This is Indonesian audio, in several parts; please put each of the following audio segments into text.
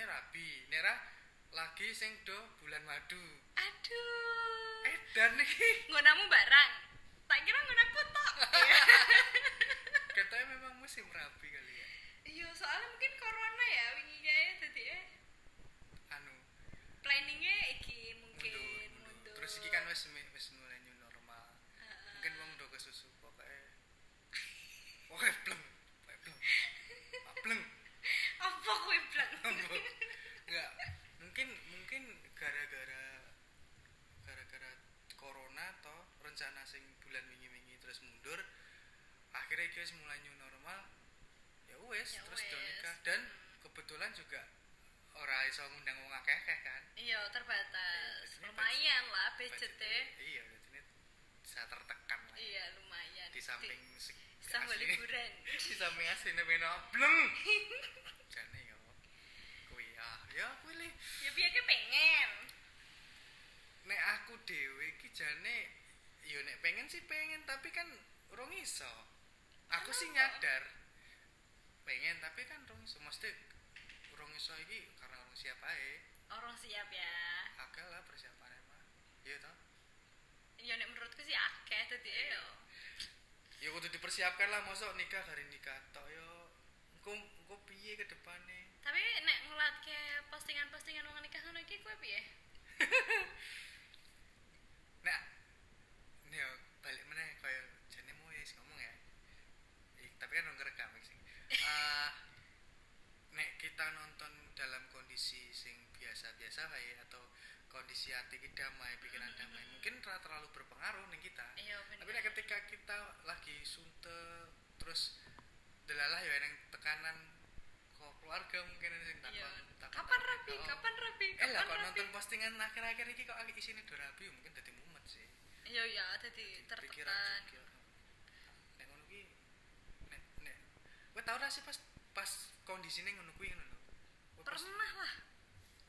Isinya rapi. Nera lagi sing do bulan madu. Aduh. Eh dan iki Nggonamu barang. Tak kira nggonaku tok. katanya memang musim rapi kali ya. Iya, soalnya mungkin corona ya wingi kae dadi eh Anu planningnya iki mungkin mundur, mundur. Terus iki kan wis wis mulai new normal. Heeh. Mungkin wong do kesusu pokoknya. Pokoknya bleng. Ah, bleng. apa kuwi blang? Enggak. Mungkin mungkin gara-gara gara-gara corona toh rencana sing bulan wingi-wingi terus mundur akhirnya wis mulai new normal ya wes Ya terus wes. nikah dan kebetulan juga ora iso ngundang wong akeh-akeh kan Iya, terbatas. Iya, Lumayan lah budgetnya. iya jadi bisa tertekan lah Iya, lumayan. di samping se- sambil liburan. di samping aslinya beno bleng jane yo kuwi ah ya kuwi Ya biar pengen. nek aku dhewe iki jane yo nek pengen sih pengen tapi kan urung iso. Aku sih nyadar. Pengen tapi kan urung iso. Mesti urung iso iki karena urung siap ae. Orang siap ya. akeh lah persiapannya mah. Iya toh? Ya nek menurutku sih akeh dadi eh, yo. ya kudu dipersiapkan lah mosok nikah hari nikah tok yo. Engko engko piye ke depane? Tapi nek ngeliat ke postingan-postingan wong nikah ngono iki kowe piye? Nah, ini yo balik meneh kaya jane mau wis ngomong ya. Ih, tapi kan nggak rekam sih. Ah, nek kita nonton dalam kondisi sing biasa-biasa kayak atau kondisi hati kita damai, pikiran damai, mungkin ora terlalu berpengaruh nih kita. Iya. Tapi nek ketika kita lagi sunte terus delalah ya yang tekanan kok keluarga mungkin sing takon. Iya. Kapan rapi? Oh. Kapan rapi? Eh lah Kapan kok nonton postingan akhir-akhir ini kok lagi isine do rapi mungkin dadi mumet sih. Iya iya pikiran tertekan. juga nek ngono nek nek kowe tau ra sih pas pas kondisine ngono kuwi ngono Pernah lah.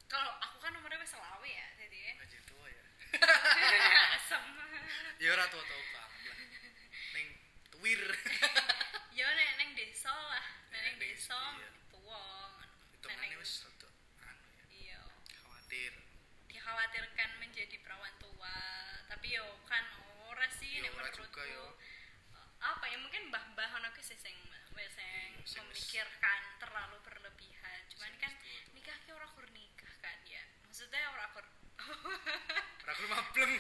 Kalau aku kan umurnya wis selawe ya, jadi ya. aja tua ya Asem. ya ora tua-tua banget lah ning tuwir Ya nek neng desa lah, nek Ya, neng desa iya. tuwa. hitungane Nek- wis rada anu ya Iya. khawatir Dikhawatirkan menjadi perawan tua, tapi yo kan ora sih Ya, nek menurutku. Apa ya mungkin mbah-mbah ono ki sih sing Iya, sing memikirkan terlalu berlebihan. Cuman kan nikah ki ora kur nikah kan ya. Maksudnya ora kur ora kuwi mableng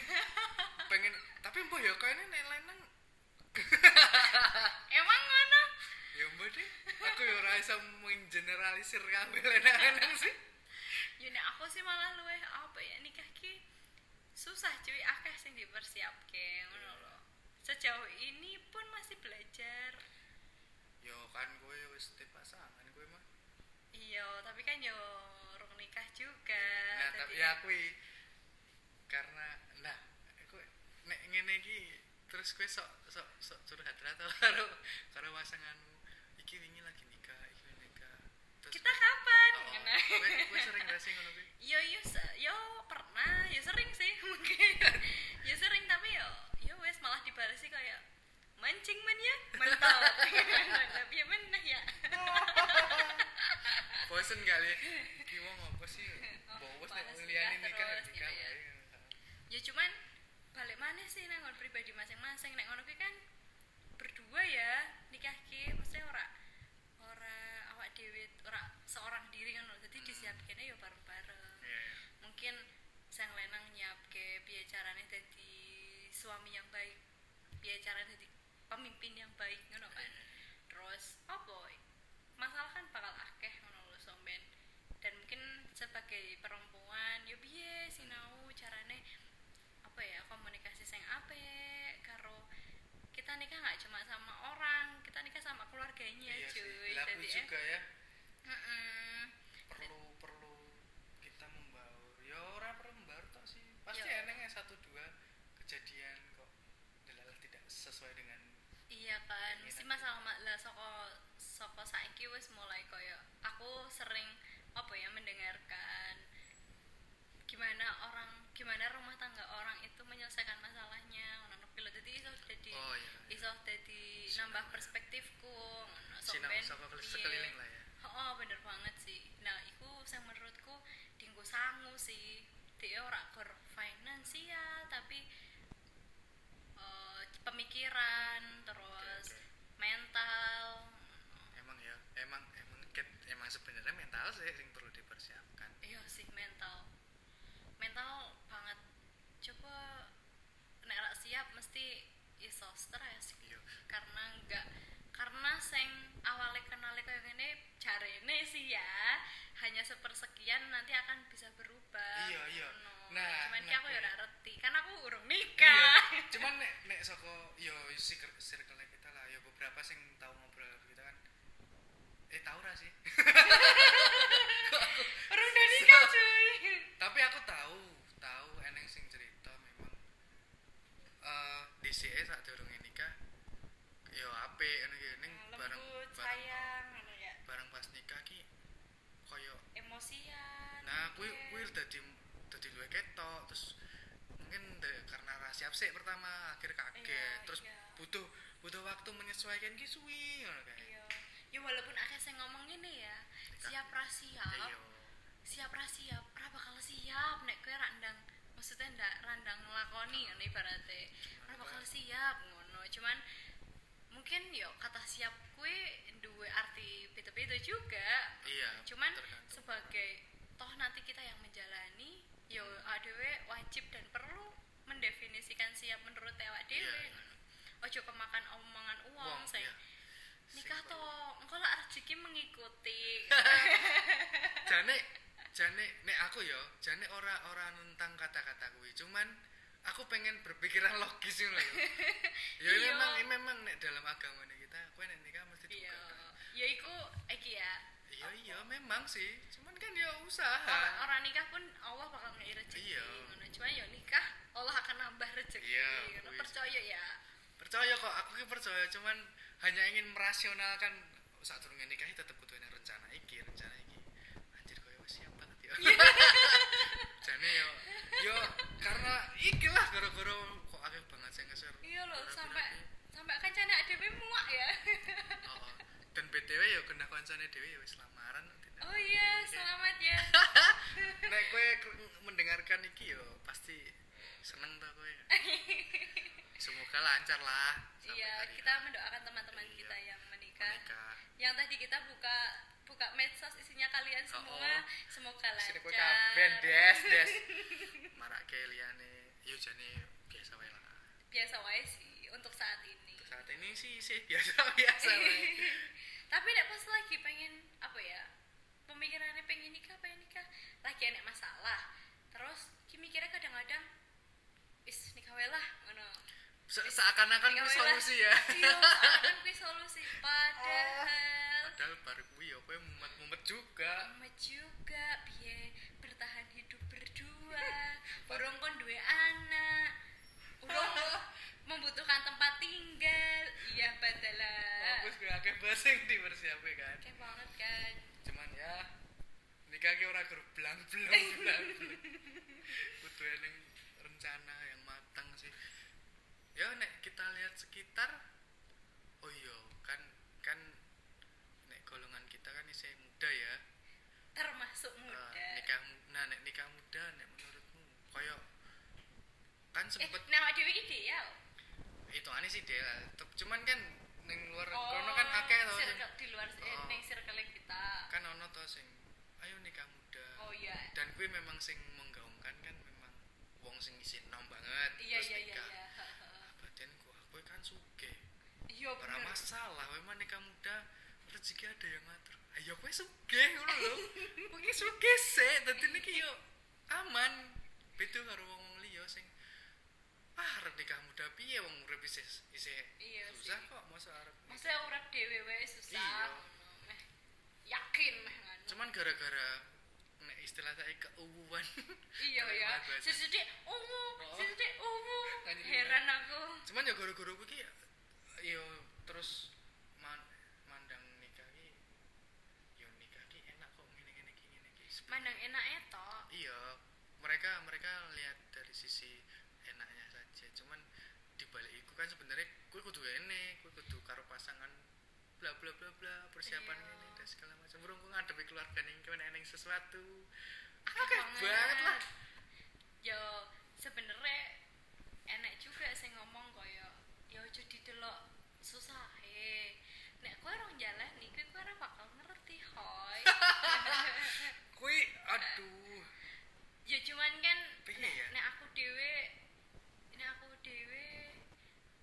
pengen tapi mbah ya kayaknya nek lanang Emang ngono? ya mbah deh aku ya ora iso menggeneralisir kabeh lanang sih Ya nek aku sih malah luwih apa ya nikah ki susah cuy akeh sing dipersiapke ngono lho. Sejauh ini pun masih belajar. yo kan kowe wis pasangan kowe mah Iya, tapi kan yo nikah juga. nah tapi Jadi ya karena nah aku nek ngene iki terus kowe sok sok sok curhat lah tau karo karo pasanganmu iki wingi lagi sing ape, karo kita nikah nggak cuma sama orang kita nikah sama keluarganya iya cuy sih. Jadi, ya. juga ya mm -mm. perlu perlu kita membaur ya orang perlu membaur tau sih pasti iya. Yo. eneng satu dua kejadian kok adalah tidak sesuai dengan iya kan mesti masalah lah soko soko saiki wes mulai koyo aku sering apa ya mendengarkan gimana orang gimana rumah tangga menyelesaikan masalahnya ngono pilo jadi iso jadi oh iya iso jadi Sinau, nambah perspektifku ngono saka iya. sekeliling lah ya Oh, bener banget sih. Nah, iku sing menurutku dinggo sangu sih. Dia ora gor finansial tapi eh, pemikiran terus Oke, oke. mental. emang ya emang emang ket- emang sebenarnya mental sih yang perlu dipersiapkan Iya sih mental. Mental banget. Coba nek ora siap mesti iso stres iya karena enggak karena sing awalnya kenalnya kayak gini jarene sih ya hanya sepersekian nanti akan bisa berubah Iya, iya. Ngono. Nah, cuman ki nah, aku ya iya. ora ngerti kan aku urung iya nikah cuman nek nek saka yo circle circle kita lah ya beberapa sing tahu ngobrol karo kita kan eh tahu ra sih urung udah nikah cuy tapi aku tahu tahu eneng sing cerita memang eh di CE saat durung nikah yo apik ngono ki ning bareng lembut bareng sayang ngono ya bareng pas nikah ki koyo emosian nah dadi dadi luwe ketok terus mungkin de- karena ra siap sih pertama akhir kaget Iya, terus iya. butuh butuh waktu menyesuaikan ki suwi ngono kae. Iya. Ya walaupun akhirnya saya ngomong ini ya siap ra siap iya. siap ra siap ra bakal siap. Nek kowe ra ndang maksudnya ndak randang nglakoni ngono ibaratnya ra bakal siap ngono. Cuman mungkin yo kata siap kue duwe arti beda-beda juga. Iya cuman tergantung. sebagai toh nanti kita yang menjalani yo adewe wajib dan perlu mendefinisikan siap menurut awak iya dewe iya. ojo kemakan omongan uang saya iya. nikah toh engkau lah rezeki mengikuti jane jane nek aku yo jane ora ora tentang kata-kata kuwi cuman aku pengen berpikiran logis ngono lho ya Iya. memang memang nek dalam agama kita kowe nek nikah mesti iya juga ya iku iki ya iya iya memang sih. Cuman kan ya usaha. Orang, orang nikah pun Allah bakal ngei rezeki Iya. cuma ya nikah Allah akan nambah rezeki Iya, kuwi. percaya ya. Percaya kok aku ki percaya. Cuman hanya ingin merasionalkan saat turun nikah tetap butuh rencana iki rencana iki. Anjir koyo wis siap banget ya. Jane yo yo karena iki lah gara-gara kok akeh banget sing ngeser iya loh sampai sampai kancane adewe muak ya. Oh, oh. BTW ya kena koncone dhewe ya wis lamaran oh iya selamat ya. Nek kowe mendengarkan iki yo pasti seneng ta kowe. Semoga lancar lah iya hari kita mendoakan teman-teman Iya. kita yang menikah. menikah. Yang tadi kita buka buka medsos isinya kalian Oh, semua. oh. semoga sini kowe lancar. kabeh des des. Marake liyane. Yo jane biasa wae lah. Biasa wae sih untuk saat ini. Untuk saat ini sih sih biasa biasa wae tapi nek pas lagi pengen apa ya pemikirannya pengen nikah pengen nikah lagi enek masalah terus ki mikirnya kadang-kadang is nikah lah ngono. Se- seakan-akan kuwi solusi ya. Iya kan kuwi solusi. Padahal padahal baru kuwi yo kowe mumet-mumet juga. Mama juga piye bertahan hidup berdua urung kon duwe anak. Urung membutuhkan tempat tinggal. Iya badalah bagus gue akeh bahasa yang dipersiapkan kan. Kayak banget kan. Cuman ya nikah ki ora gur blang blang blang kudu eneng rencana yang matang sih. Ya nek kita lihat sekitar oh iya kan kan nek golongan kita kan isih muda ya. Termasuk Eh, muda. nikah mu- nah nek nikah muda nek menurutmu koyo kan eh sempet nama dewi ideal itu aneh sih deh lah. Cuman kan ning luar oh kono kan akeh to di luar Oh. neng circle kita. Kan ono to sing ayo nikah muda. Oh iya. Dan gue memang sing menggaungkan kan memang wong sing isin nom banget iya terus iya iya nikah. iya. Ha. badan gua aku kan suge iya bener. masalah memang nikah muda rezeki ada yang ngatur. Ayo kowe suge ngono lho. Kowe suge sih dadi niki yo aman. Beda karo wong arep nikah muda piye wong urip isih isih iya susah sih. kok masa arep masa urip dhewe wae susah iya. Meh, yakin meh ngono. Cuman gara-gara nek istilah saya keuwuan. Iya ya sesedhi uwu oh. sesedhi uwu. Iya. Heran aku. Cuman ya gara-gara kuwi yo terus man, mandang nikah ki yo nikah ki enak kok ngene-ngene ki ngene ki. Mandang enak to iya mereka mereka lihat dari sisi balik itu kan sebenarnya gue kudu ini gue kudu karo pasangan bla bla bla bla persiapan Iya. ini dan segala macam. Burung gue ngadepi keluarga nih kena eneng sesuatu. Akeh Akeh banget. lah. yo sebenarnya enak juga sih ngomong kaya yo aja didelok susah he nek kowe orang jalan nih kowe ora bakal ngerti hoy kui aduh ya cuman kan Piye nek, ya? nek aku dewe nek aku dewe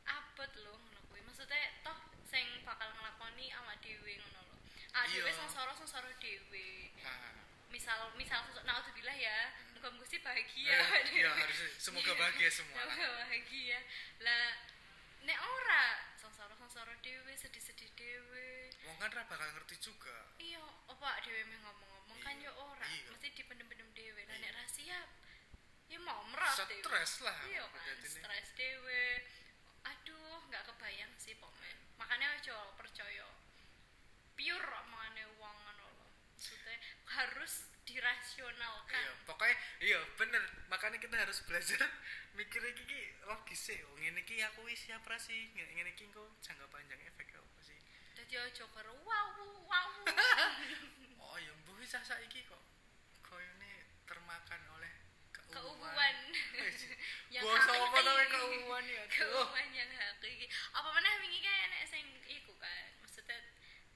abot lho ngono kuwi maksudnya toh sing bakal ngelakoni awak dewe ngono lho awak dewe Iya. sengsara sengsara dewe ah. misal misal sesuk naudzubillah ya muga mesti bahagia. Eh, iya harusnya. Semoga bahagia semua Semoga bahagia. Lah nek ora sengsara sengsara dewe sedih sedih dewe wong kan ra bakal ngerti juga. Iya apa dewe meh ngomong-ngomong? Kan Iya, yo ora iya. mesti dipendem-pendem dewe lah Iya. nek ra siap ya mau merat dewe stres lah iya kan stres dewe aduh nggak kebayang sih pokoknya makanya aja percaya pure omongane wong ngono lho. Maksudnya harus dirasionalkan. Iya pokoknya iya bener. Makanya kita harus belajar mikir iki ki logis sih oh ngene iki aku wis siap ra sih ngene iki kok jangka panjang efek apa sih? Jadi aja karo wow wow. Oh ya mbuh wis saiki kok koyone termakan oleh keuuan yang apa hakiki. namanya keuuan ya? Keuuan yang hakiki. Apa mana wingi kan enek sing iku kan maksudnya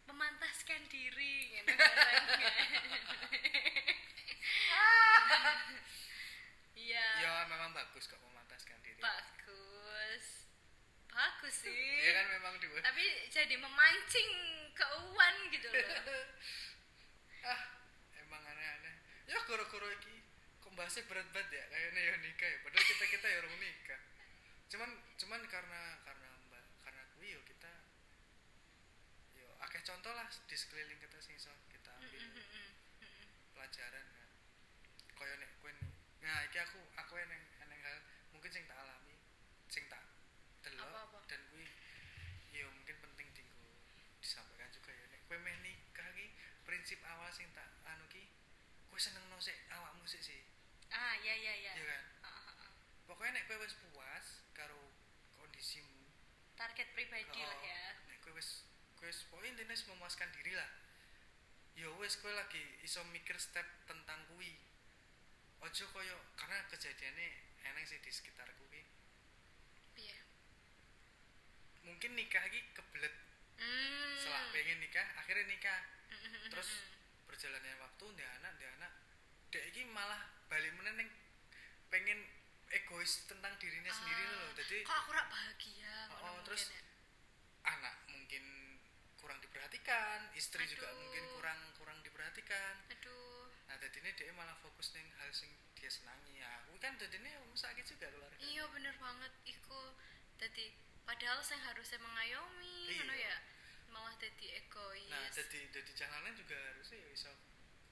memantaskan diri gitu iya. Ya memang bagus kok memantaskan diri. Bagus. Bagus sih. Ya kan memang dua. Tapi jadi memancing keuuan gitu loh. Ah emang aneh-aneh. Ya koro-koro iki kok bahasnya berat banget ya? Kayaknya ya nikah ya. Padahal kita kita ya orang nikah. Cuman cuman karena karena mbak karena kuwi yo kita yo akeh contoh lah di sekeliling kita kita ambil pelajaran kan. Koyo nek kowe nah iki aku aku eneng eneng hal mungkin sing tak alami sing tak delok dan kuwi yo mungkin penting dienggo disampaikan juga ya. Nek kowe meh nikah ki prinsip awal sing tak anu ki kowe seneng no sik awakmu sik sih. Ah ya ya ya iya kan? Ah, ah, ah. pokoknya nek kowe wis puas karo kondisimu target pribadi lah ya. nek kowe wis kowe wis pokoke intine wis memuaskan diri lah ya wis kowe lagi iso mikir step tentang kuwi. Ojo koyo karena kejadiannya eneng sih di sekitarku ki iya mungkin nikah iki kebelet. Hmm. setelah pengen nikah akhirnya nikah. Mm-mm. terus berjalannya waktu ndek anak ndek anak dek iki malah balik meneh ning pengen egois tentang dirinya sendiri Ah, loh jadi kok aku rak bahagia? Oh, terus ya. anak diperhatikan. Istri juga Aduh. mungkin kurang kurang diperhatikan. Aduh. Nah tadi ini dia malah fokus neng hal sing dia senangi. Ya aku kan tadi ini sakit juga keluarga iya bener banget. Iku jadi padahal saya harusnya mengayomi Iya. ya. Malah jadi egois. Nah jadi jadi jalanan juga harusnya ya bisa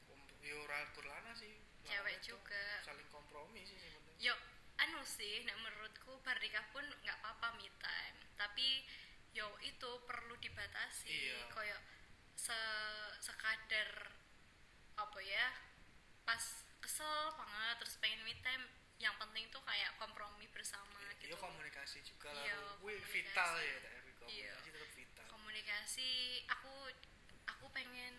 kom- ya ora atur lana sih Cewek juga. saling kompromi sih penting yo anu sih nek menurutku berdikah pun nggak apa-apa me time. Tapi yo itu perlu dibatasi Iya. koyo se sekadar apa ya pas kesel banget terus pengen me time yang penting tuh kayak kompromi bersama ya gitu komunikasi juga lah Iya, Wih, komunikasi. vital ya tapi komunikasi Iya. tetap vital komunikasi aku aku pengen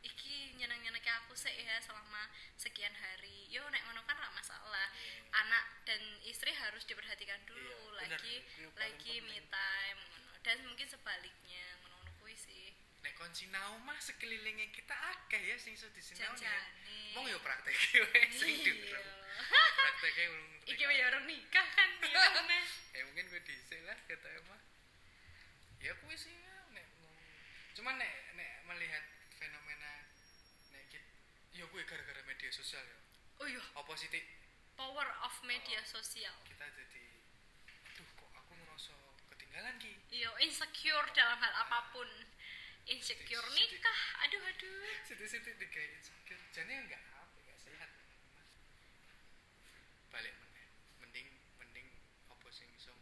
iki nyeneng nyeneng aku sih ya selama sekian hari yo nek ngono kan gak masalah Iya. anak dan istri harus diperhatikan dulu Iya, lagi lagi me penting. time ngono dan mungkin sebaliknya ngono ngono kuwi sih. Nek kon sinau mah sekelilingnya kita akeh ya sing iso disinau Janjane. mong yo praktek wae sing Iya. durung. Prakteknya belum iki ya orang nikah kan ya ya mungkin gue diisi lah kata emang ya gue sih ya, nek cuman nek nek melihat fenomena nek kit ya gue gara-gara media sosial ya. Oh iya. Apa sih power of Oh. media sosial. kita jadi aduh kok aku ngerasa ketinggalan ki. Iya insecure dalam hal apa pun. Insecure nikah aduh aduh situ-situ digawe insecure. Jane enggak apa enggak sehat. Balik meneh. Mending mending apa sing iso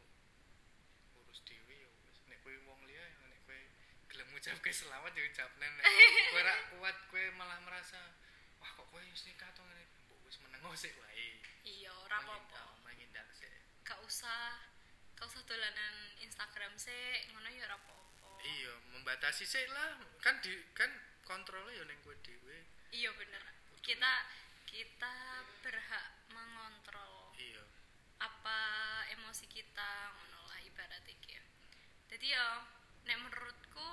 urus dhewe ya wis. Nek kowe wong liya ya nek kowe gelem ngucapke selamat ya ucapne nek kowe ra kuat kowe malah merasa wah kok kowe wis nikah to ngene? Mbok wis semeneng sik wae. Iya ora apa-apa. mengindak sik. Gak usah gak usah dolanan Instagram sih ngono ya ora apa-apa iya membatasi sik lah kan di kan kontrolnya ya ning kowe dhewe iya bener kita kita berhak mengontrol iya apa emosi kita ngono lah ibarat iki ya. Jadi ya nek menurutku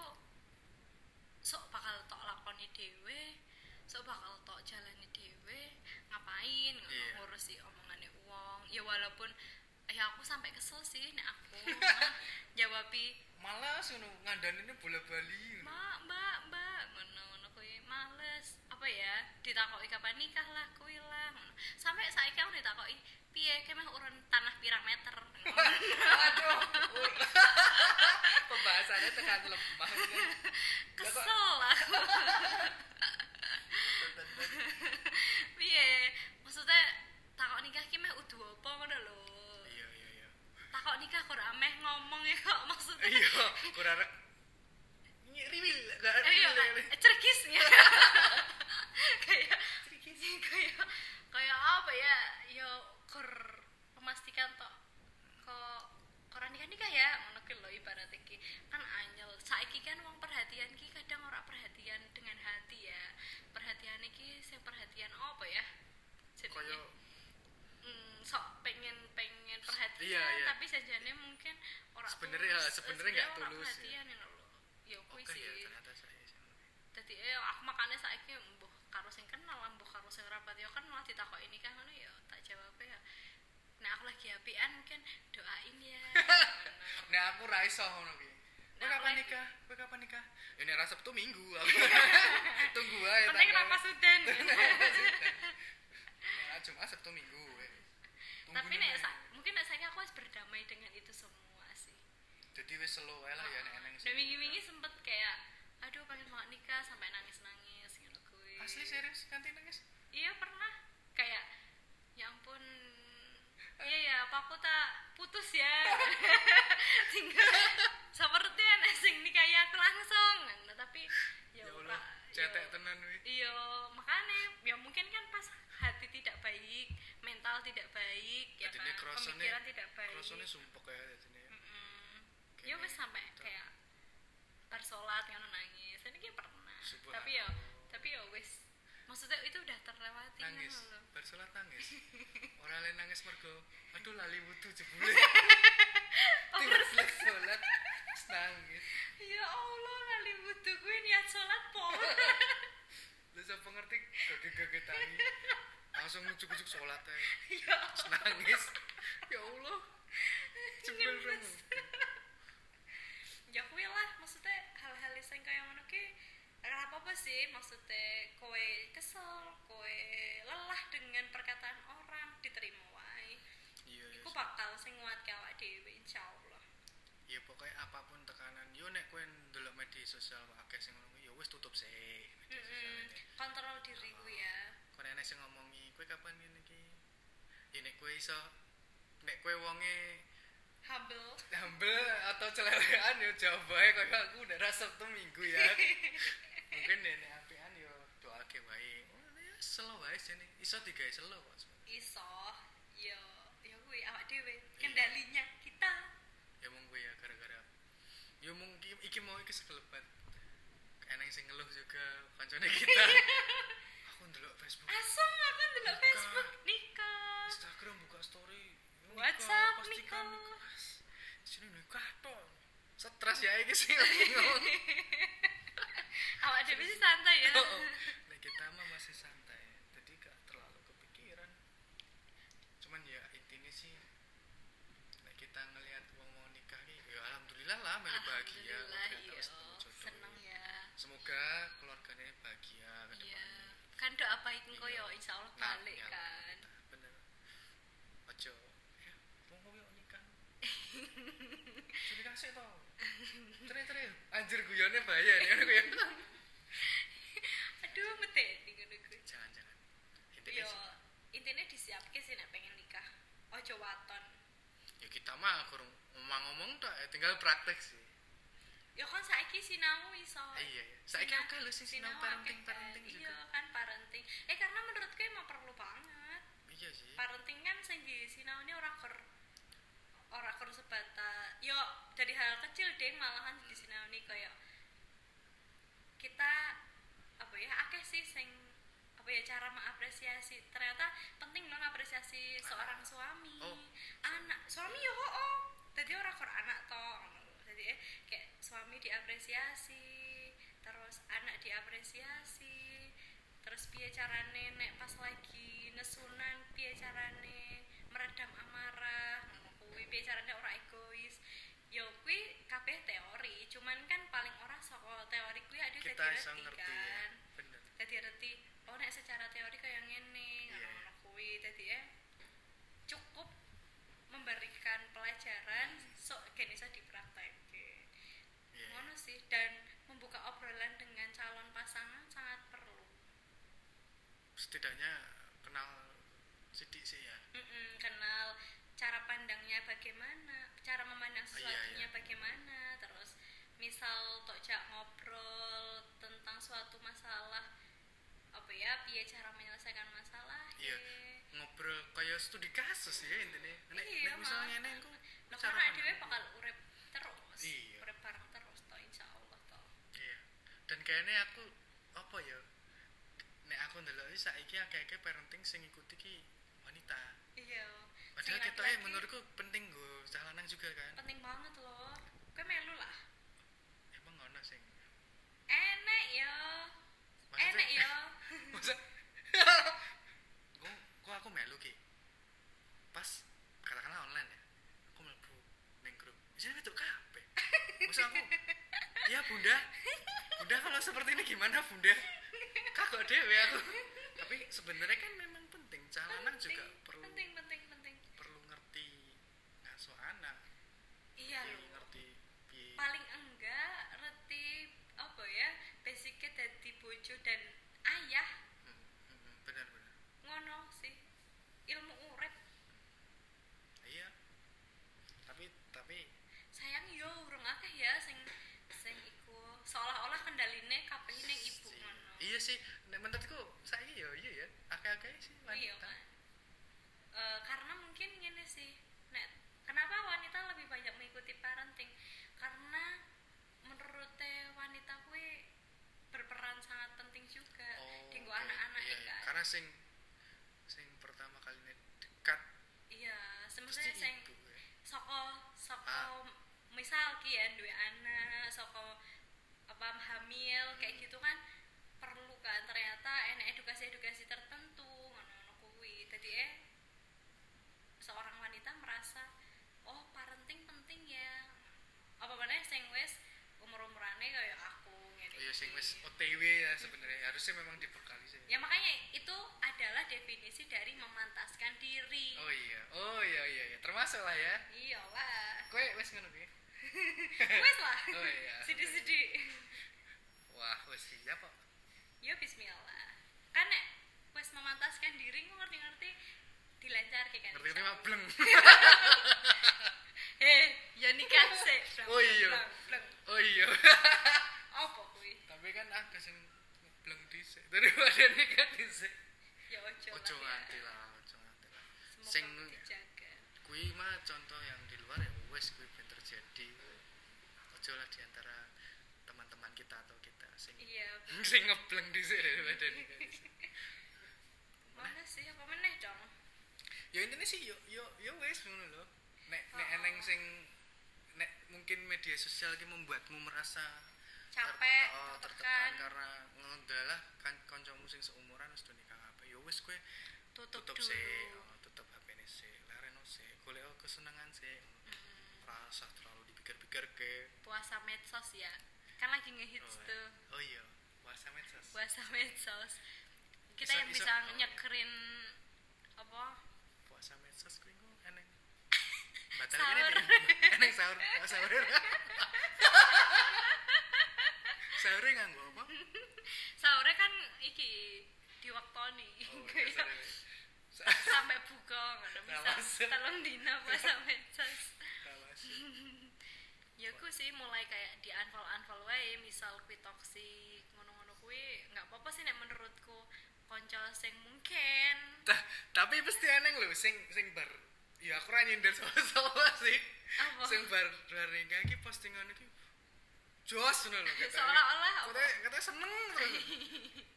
sok bakal tok lakoni dhewe, sok bakal tok jalani dhewe, ngapain Iya. ngurusi omongane wong. Ya walaupun ya aku sampai kesel sih nek aku jawabi malas ngono ngandani bola bali mbak mbak mbak ngono ngono kuwi. Males apa ya ditakoki kapan nikah lah kuwi lah ngono. Sampai saiki aku ditakoki piye kemeh urun tanah pirang meter? Aduh pembahasannya tekan lemah ini. kesel aku piye maksudnya takok nikah ki meh udu apa ngono lho iya iya iya takok nikah kok ora meh ngomong ya kok maksudnya? Iya kurang rek riwil gak iya, riwil eh, cerkis ya. Kayak kayak kayak apa ya? Yo kur memastikan tok kok koran nikah nikah ya? Ngono ki lho ibarat iki kan anyel. Saiki kan wong perhatian ki kadang ora perhatian dengan hati ya. Perhatian iki sing perhatian apa ya? Jenenge kaya mm, sok pengen pengen perhatian Iya, iya. tapi sajane mungkin ora Sebenarnya- sebenarnya nggak tulus, ya. perhatian ya lho ya kuwi oke sih ya ternyata saya Dadi eh aku makane saiki mbuh karo sing kenal mbuh karo sing rapat ya kan malah ditakoki nikah ngono ya tak jawab ya. Nah aku lagi apian mungkin doain ya. Nah aku ra iso ngono ki. Kowe kapan nikah? Kowe kapan nikah? Ini ra Sabtu Minggu aku. Tunggu ae. Penting kenapa sudan. Nah, Jumat Sabtu Minggu. Tapi nek wis berdamai dengan itu semua sih. Jadi wis slow ae lah ya nek eneng Dan wingi-wingi sempet kayak aduh pengen banget nikah sampai nangis-nangis gitu kuwi. Asli serius ganti nangis. Iya pernah kayak ya ampun iya ya apa aku tak putus ya tinggal seperti anak sing nikahi aku langsung nah, tapi ya Ya Allah, ora cetek ya- tenan iya makanya ya mungkin kan pas mental tidak baik ya kan pemikiran tidak baik krosone sumpek ya jadinya. Mm-mm. ya wes sampai kayak bersolat ngono nangis ini kayak pernah tapi ya tapi ya wes maksudnya itu udah terlewati Nangis. Bersolat nangis. Ora le nangis mergo aduh lali wudu jebule. Tiba sholat terus nangis. ya Allah lali wudu gue niat sholat po Lu sapa ngerti kaget-kaget tangi. Langsung ujuk-ujuk sholat ya nangis. Ya Allah. Jebul dong. ya kuwi lah maksudnya hal-hal sing kaya ngono ki ora apa-apa sih maksudnya kowe kesel kowe lelah dengan perkataan orang diterima wae Iya. iya. iku bakal sing nguatke awak dhewe insyaallah Ya pokoknya apa pun tekanan yo nek kowe ndelok media sosial akeh sing ngono ya wis tutup sih media sosial kontrol diri kuwi ya Kowe enek sing ngomongi kowe kapan ngene iki? Ya nek kowe iso nek kowe wonge humble humble atau celewean yo jawab ae koyo aku udah rasa Sabtu Minggu ya. Mungkin nek apian yo doake wae. Oh, ya selo wae jane iso digawe selo kok. iso yo yo kuwi awak dhewe kendalinya kita Ya mung kowe ya gara-gara yo mungkin iki mau iki sekelebat. Eneng sing ngeluh juga kancane kita. aku ndelok Facebook, asam aku ndelok. Facebook nikah Instagram buka story. nikah, WhatsApp nikah. Sini nikah tok. Stres ya iki sing ngomong. awak dhewe sih santai ya Nek kita mah masih santai, jadi gak terlalu kepikiran. Cuman ya intinya sih, nek kita ngelihat wong mau nikah nih, ya alhamdulillah lah, melu bahagia. Alhamdulillah, iya. seneng ya Semoga keluarganya bahagia ke iya depannya. Kan doa baik engko Iya. yo insyaallah Nah, balik ya, kan Bener. Ojo, ya, mau yuk nikah. Jadi kasih tau. Tere-tere, anjir guyonnya bahaya nih, ngono guyon. aduh meteni ngono kuwi Jangan-jangan. Intinya yo intinya disiapke sih nek pengen nikah ojo waton ya kita mah kurang ngomong-ngomong tak, ya tinggal praktek sih. Yo kan saiki sinau iso. Iya, iya. Saiki Sinau- akeh lho sih sinau sinau parenting kan. parenting iya juga. kan parenting. Eh karena menurutku emang perlu banget. Iya sih. Parenting kan sing di sinaune ora ker ora ker sebata yo dari hal kecil deh malahan di sinaune kayak kita apa ya akeh sih sing apa ya cara mengapresiasi. Ternyata penting dong apresiasi seorang suami. Oh. anak. Suami yo oh jadi orang ker anak toh jadi eh kayak suami diapresiasi terus anak diapresiasi terus piye carane nek pas lagi nesunan piye carane meredam amarah kuwi piye carane ora egois. Yo kuwi kabeh teori cuman kan paling ora saka teori kuwi ada dadi ngerti ya. kan. Bener. Dadi reti oh nek secara teori kayak ngene Iya. ngono kuwi. Dadi eh cukup memberikan pelajaran sok gen iso ngono sih dan membuka obrolan dengan calon pasangan sangat perlu. Setidaknya kenal sidik sih ya. Mm-mm, kenal cara pandangnya bagaimana cara memandang Oh, iya, sesuatunya iya. bagaimana terus misal tok jak ngobrol tentang suatu masalah apa ya piye cara menyelesaikan masalah Iya. ngobrol kayak studi kasus ya intinya. Nek, Iya, nek misalnya nek aku Nah, cara karena dhewe bakal urip terus Iya. urip bareng terus toh insya Allah toh iya dan kayaknya aku apa ya nek aku ndelok iki saiki akeh-akeh parenting sing ngikuti ki wanita. Iya. Padahal kita menurutku penting go lanang juga kan. Penting banget loh. Gue melu lah emang ngono sing enek ya Maksudnya- enek ya masa kok kok aku melu ki pas katakanlah online ya aku mlebu neng grup isinya itu kabeh masa aku ya bunda bunda kalau seperti ini gimana bunda kagak dewe aku tapi sebenarnya kan memang penting calanan juga Penting, perlu penting penting penting perlu ngerti ngasuh anak iya piye loh ngerti piye paling enggak reti apa ya basicnya dari bojo dan ayah Hmm, hmm, benar benar ngono sih ilmu urip iya tapi tapi sayang yo urung akeh ya sing sing iku seolah-olah kendaline kabeh ning ibu si- ngono iya sih nek menurutku saya iya iya ya akeh-akeh sih iya wanita kan Eh, karena mungkin gini sih nek kenapa wanita lebih banyak mengikuti parenting karena menurut teh wanita kue berperan sangat penting juga tinggu oke. anak-anak iya, ya iya. kan karena sing sing pertama kali dekat iya sebenarnya sing ibu ya. soko soko Ah. misal ki ya duwe anak soko apa hamil kayak Hmm. gitu kan perlu kan ternyata enak edukasi-edukasi tertentu ngono-ngono kuwi jadi eh seorang wanita merasa oh parenting penting ya apa mana sing wes umur-umurane kayak aku ngene iya sing wis OTW ya sebenarnya harusnya memang sih ya makanya itu adalah definisi dari memantaskan diri. Oh iya. Oh iya iya, iya. termasuk lah ya. Iyalah. Kue wis ngono kuwi wes lah. Oh iya. Sidik-sidik wah wis siap kok. Ya bismillah. Kan wes memantaskan diri ngerti-ngerti dilancar kan ngerti ngerti mah bleng eh ya nikah sih Bleng, Oh iya. bleng, bleng. oh iya apa kuwi tapi kan aku sing bleng daripada nikah dhisik ya ojo ojo lah nganti ya. lah ojo nganti lah. Sing kui mah contoh yang di luar ya wes kui ben terjadi. Ojo lah di antara teman-teman kita atau kita sing iya sing ngebleng dhisik daripada nikah mana sih apa meneh dong ya intinya sih yo yo yo wes ngono lho. Nek nek Oh. eneng sing nek mungkin media sosial ki membuatmu merasa capek ter- oh, tertekan tertekan. karena ngedalah kan kancamu sing seumuran wis do nikah apa ya wis kowe tutup, tutup sih oh, tutup HP ini sih lareno sih golek kesenangan sih Mm, rasa terlalu dipikir-pikir ke puasa medsos ya. Kan lagi ngehits oh, tuh. oh iya puasa medsos. Puasa medsos. Kita Iso- yang iso- bisa oh, iya. nyekerin apa? Puasa medsos kuwi ku eneng. Batal Sahur. eneng sahur oh, sahur. Sahur nganggo kan iki diwaktoni. Oh, Kayak sampai buka ngono Tawas. bisa telung dina puasa medsos tawas. ya aku sih mulai kayak di unfollow unfollow wae misal kui toxic ngono-ngono kui nggak apa-apa sih nek menurutku. Konco sing mungkin. Ta- tapi pasti aneh lho sing sing bar. Ya aku ra nyindir sama-sama sih. Apa? sing bar bar iki postingan iki jos ngono katanya. Seolah-olah katanya katanya seneng terus.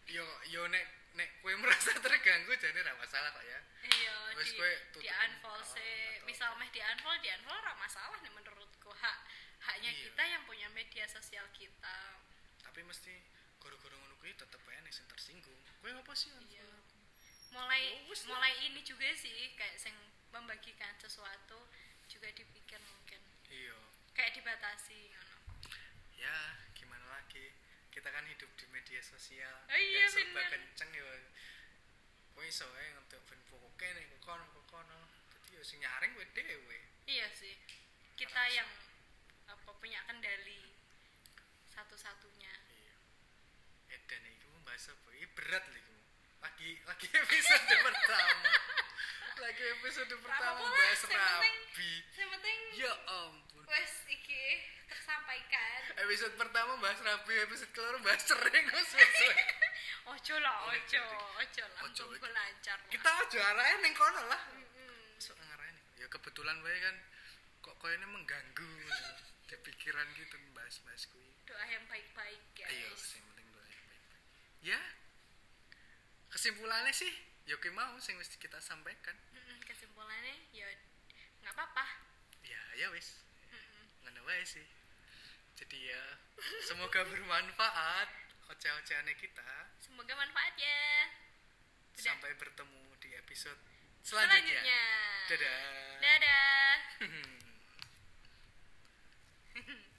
Yo yo nek nek kowe merasa terganggu jadi ra masalah kok ya. Iya di kowe di unfollow Oh, sih atau- misal meh di unfollow di unfollow ora masalah nih menurutku. Hak haknya Iya. kita yang punya media sosial kita. Tapi mesti goro-goro ngono kuwi tetep ae nek sing tersinggung. Kowe apa sih Iya. mulai lah. mulai ini juga sih kayak sing membagikan sesuatu juga dipikir mungkin. Iya. Kayak dibatasi ngono. Ya gimana lagi? Kita kan hidup di media sosial. Oh iya, yang serba bener. kenceng ya kowe iso ae ngetuk ben pokoke nek kok kono kok kono. Dadi ya sing nyaring kowe dhewe. Iya sih. Kita Rasa. yang apa punya kendali satu-satunya. Iya. Edan iki mau bahas apa? Ini berat iku. Lagi lagi episode pertama. Lagi episode pertama bahas yang penting- rabi yang penting ya ampun wes iki tersampaikan episode pertama bahas rabi episode kedua bahas wes. ojo lah ojo ojo. ojo langsung Ojo, ojo. lah. kita aja arahin ning kono lah. Masuk ngarahin ya. Kebetulan wae kan kok koyo ini mengganggu di pikiran gitu bahas-bahas kuwi. Doa yang baik-baik guys. Ayo sing penting doa yang baik-baik. Ya kesimpulannya sih ya ki mau sing mesti kita sampaikan. Kesimpulannya ya nggak apa-apa. Ya ya wis. Ngono wae sih jadi ya semoga bermanfaat oceh-ocehannya kita. Semoga manfaat ya Udah. sampai bertemu di episode selanjutnya, selanjutnya. dadah. Dadah.